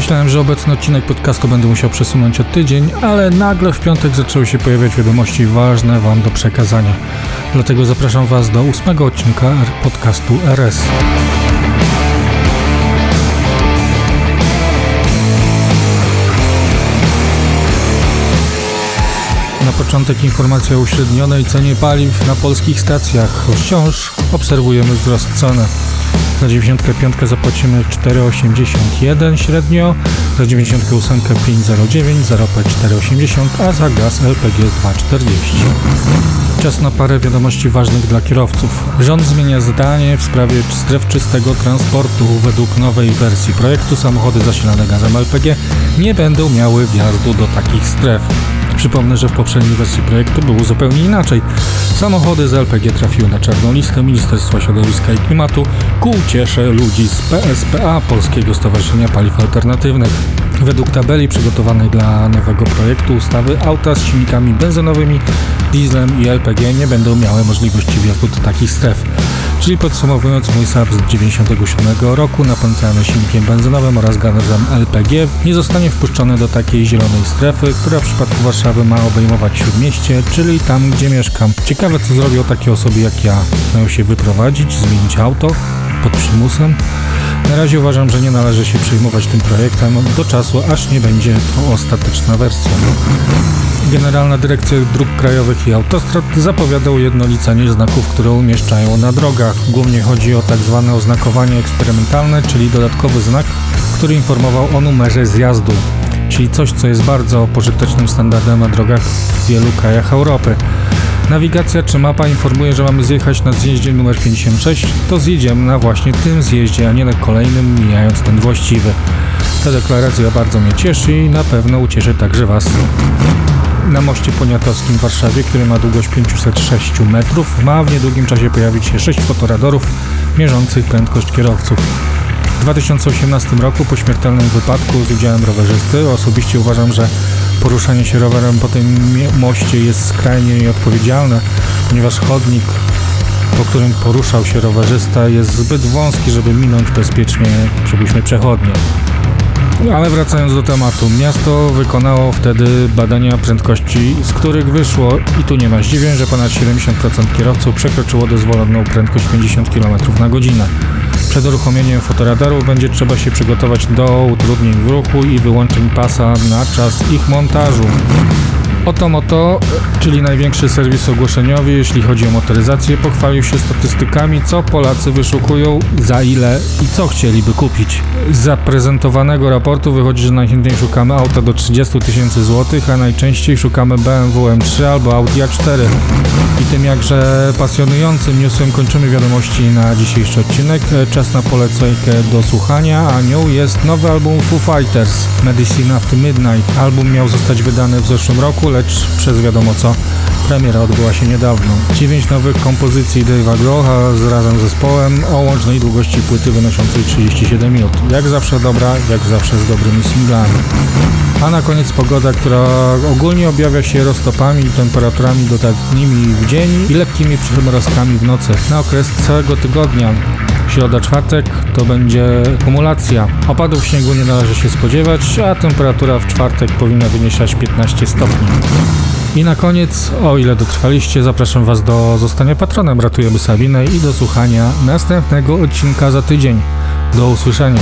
Myślałem, że obecny odcinek podcastu będę musiał przesunąć o tydzień, ale nagle w piątek zaczęły się pojawiać wiadomości ważne Wam do przekazania. Dlatego zapraszam Was do ósmego odcinka podcastu RS. Na początek informacja o uśrednionej cenie paliw na polskich stacjach. Wciąż obserwujemy wzrost ceny. Za 95 zapłacimy 4,81 średnio, za 98 5,09, za ropę 4,80, a za gaz LPG 2,40. Czas na parę wiadomości ważnych dla kierowców. Rząd zmienia zdanie w sprawie stref czystego transportu. Według nowej wersji projektu samochody zasilane gazem LPG nie będą miały wjazdu do takich stref. Przypomnę, że w poprzedniej wersji projektu było zupełnie inaczej. Samochody z LPG trafiły na czarną listę Ministerstwa Środowiska i Klimatu ku uciesze ludzi z PSPA, Polskiego Stowarzyszenia Paliw Alternatywnych. Według tabeli przygotowanej dla nowego projektu ustawy auta z silnikami benzynowymi, dieslem i LPG nie będą miały możliwości wjazdu do takich stref. Czyli podsumowując, mój Saab z 97 roku napędzany silnikiem benzynowym oraz gazem LPG nie zostanie wpuszczony do takiej zielonej strefy, która w przypadku Warszawy ma obejmować śródmieście, czyli tam gdzie mieszkam. Ciekawe co zrobią takie osoby jak ja. Mają się wyprowadzić, zmienić auto pod przymusem? Na razie uważam, że nie należy się przejmować tym projektem do czasu, aż nie będzie to ostateczna wersja. Generalna Dyrekcja Dróg Krajowych i Autostrad zapowiada ujednolicenie znaków, które umieszczają na drogach. Głównie chodzi o tak zwane oznakowanie eksperymentalne, czyli dodatkowy znak, który informował o numerze zjazdu, czyli coś, co jest bardzo pożytecznym standardem na drogach w wielu krajach Europy. Nawigacja czy mapa informuje, że mamy zjechać na zjeździe numer 56, to zjedziemy na właśnie tym zjeździe, a nie na kolejnym, mijając ten właściwy. Ta deklaracja bardzo mnie cieszy i na pewno ucieszy także Was. Na moście poniatowskim w Warszawie, który ma długość 506 metrów, ma w niedługim czasie pojawić się 6 fotoradarów mierzących prędkość kierowców. W 2018 roku po śmiertelnym wypadku z udziałem rowerzysty osobiście uważam, że poruszanie się rowerem po tym moście jest skrajnie nieodpowiedzialne, ponieważ chodnik, po którym poruszał się rowerzysta jest zbyt wąski, żeby minąć bezpiecznie, przypuśćmy, przechodnie. Ale wracając do tematu, miasto wykonało wtedy badania prędkości, z których wyszło, i tu nie ma zdziwień, że ponad 70% kierowców przekroczyło dozwoloną prędkość 50 km na godzinę. Przed uruchomieniem fotoradaru będzie trzeba się przygotować do utrudnień w ruchu i wyłączeń pasa na czas ich montażu. Oto Moto, czyli największy serwis ogłoszeniowy, jeśli chodzi o motoryzację, pochwalił się statystykami, co Polacy wyszukują, za ile i co chcieliby kupić. Z zaprezentowanego raportu wychodzi, że najchętniej szukamy auta do 30 tysięcy złotych, a najczęściej szukamy BMW M3 albo Audi A4. I tym jakże pasjonującym newsem kończymy wiadomości na dzisiejszy odcinek. Czas na polecajkę do słuchania, a nią jest nowy album Foo Fighters, Medicine After Midnight. Album miał zostać wydany w zeszłym roku, lecz przez wiadomo co premiera odbyła się niedawno. Dziewięć nowych kompozycji Dave'a Groha z razem zespołem o łącznej długości płyty wynoszącej 37 minut. Jak zawsze dobra, jak zawsze z dobrymi singlami. A na koniec pogoda, która ogólnie objawia się roztopami i temperaturami dodatnimi w dzień i lekkimi przymrozkami w nocy. Na okres całego tygodnia Środa, czwartek to będzie kumulacja. Opadów śniegu nie należy się spodziewać, a temperatura w czwartek powinna wyniesiać 15 stopni. I na koniec, o ile dotrwaliście, zapraszam Was do zostania patronem Ratujemy Sabinę i do słuchania następnego odcinka za tydzień. Do usłyszenia.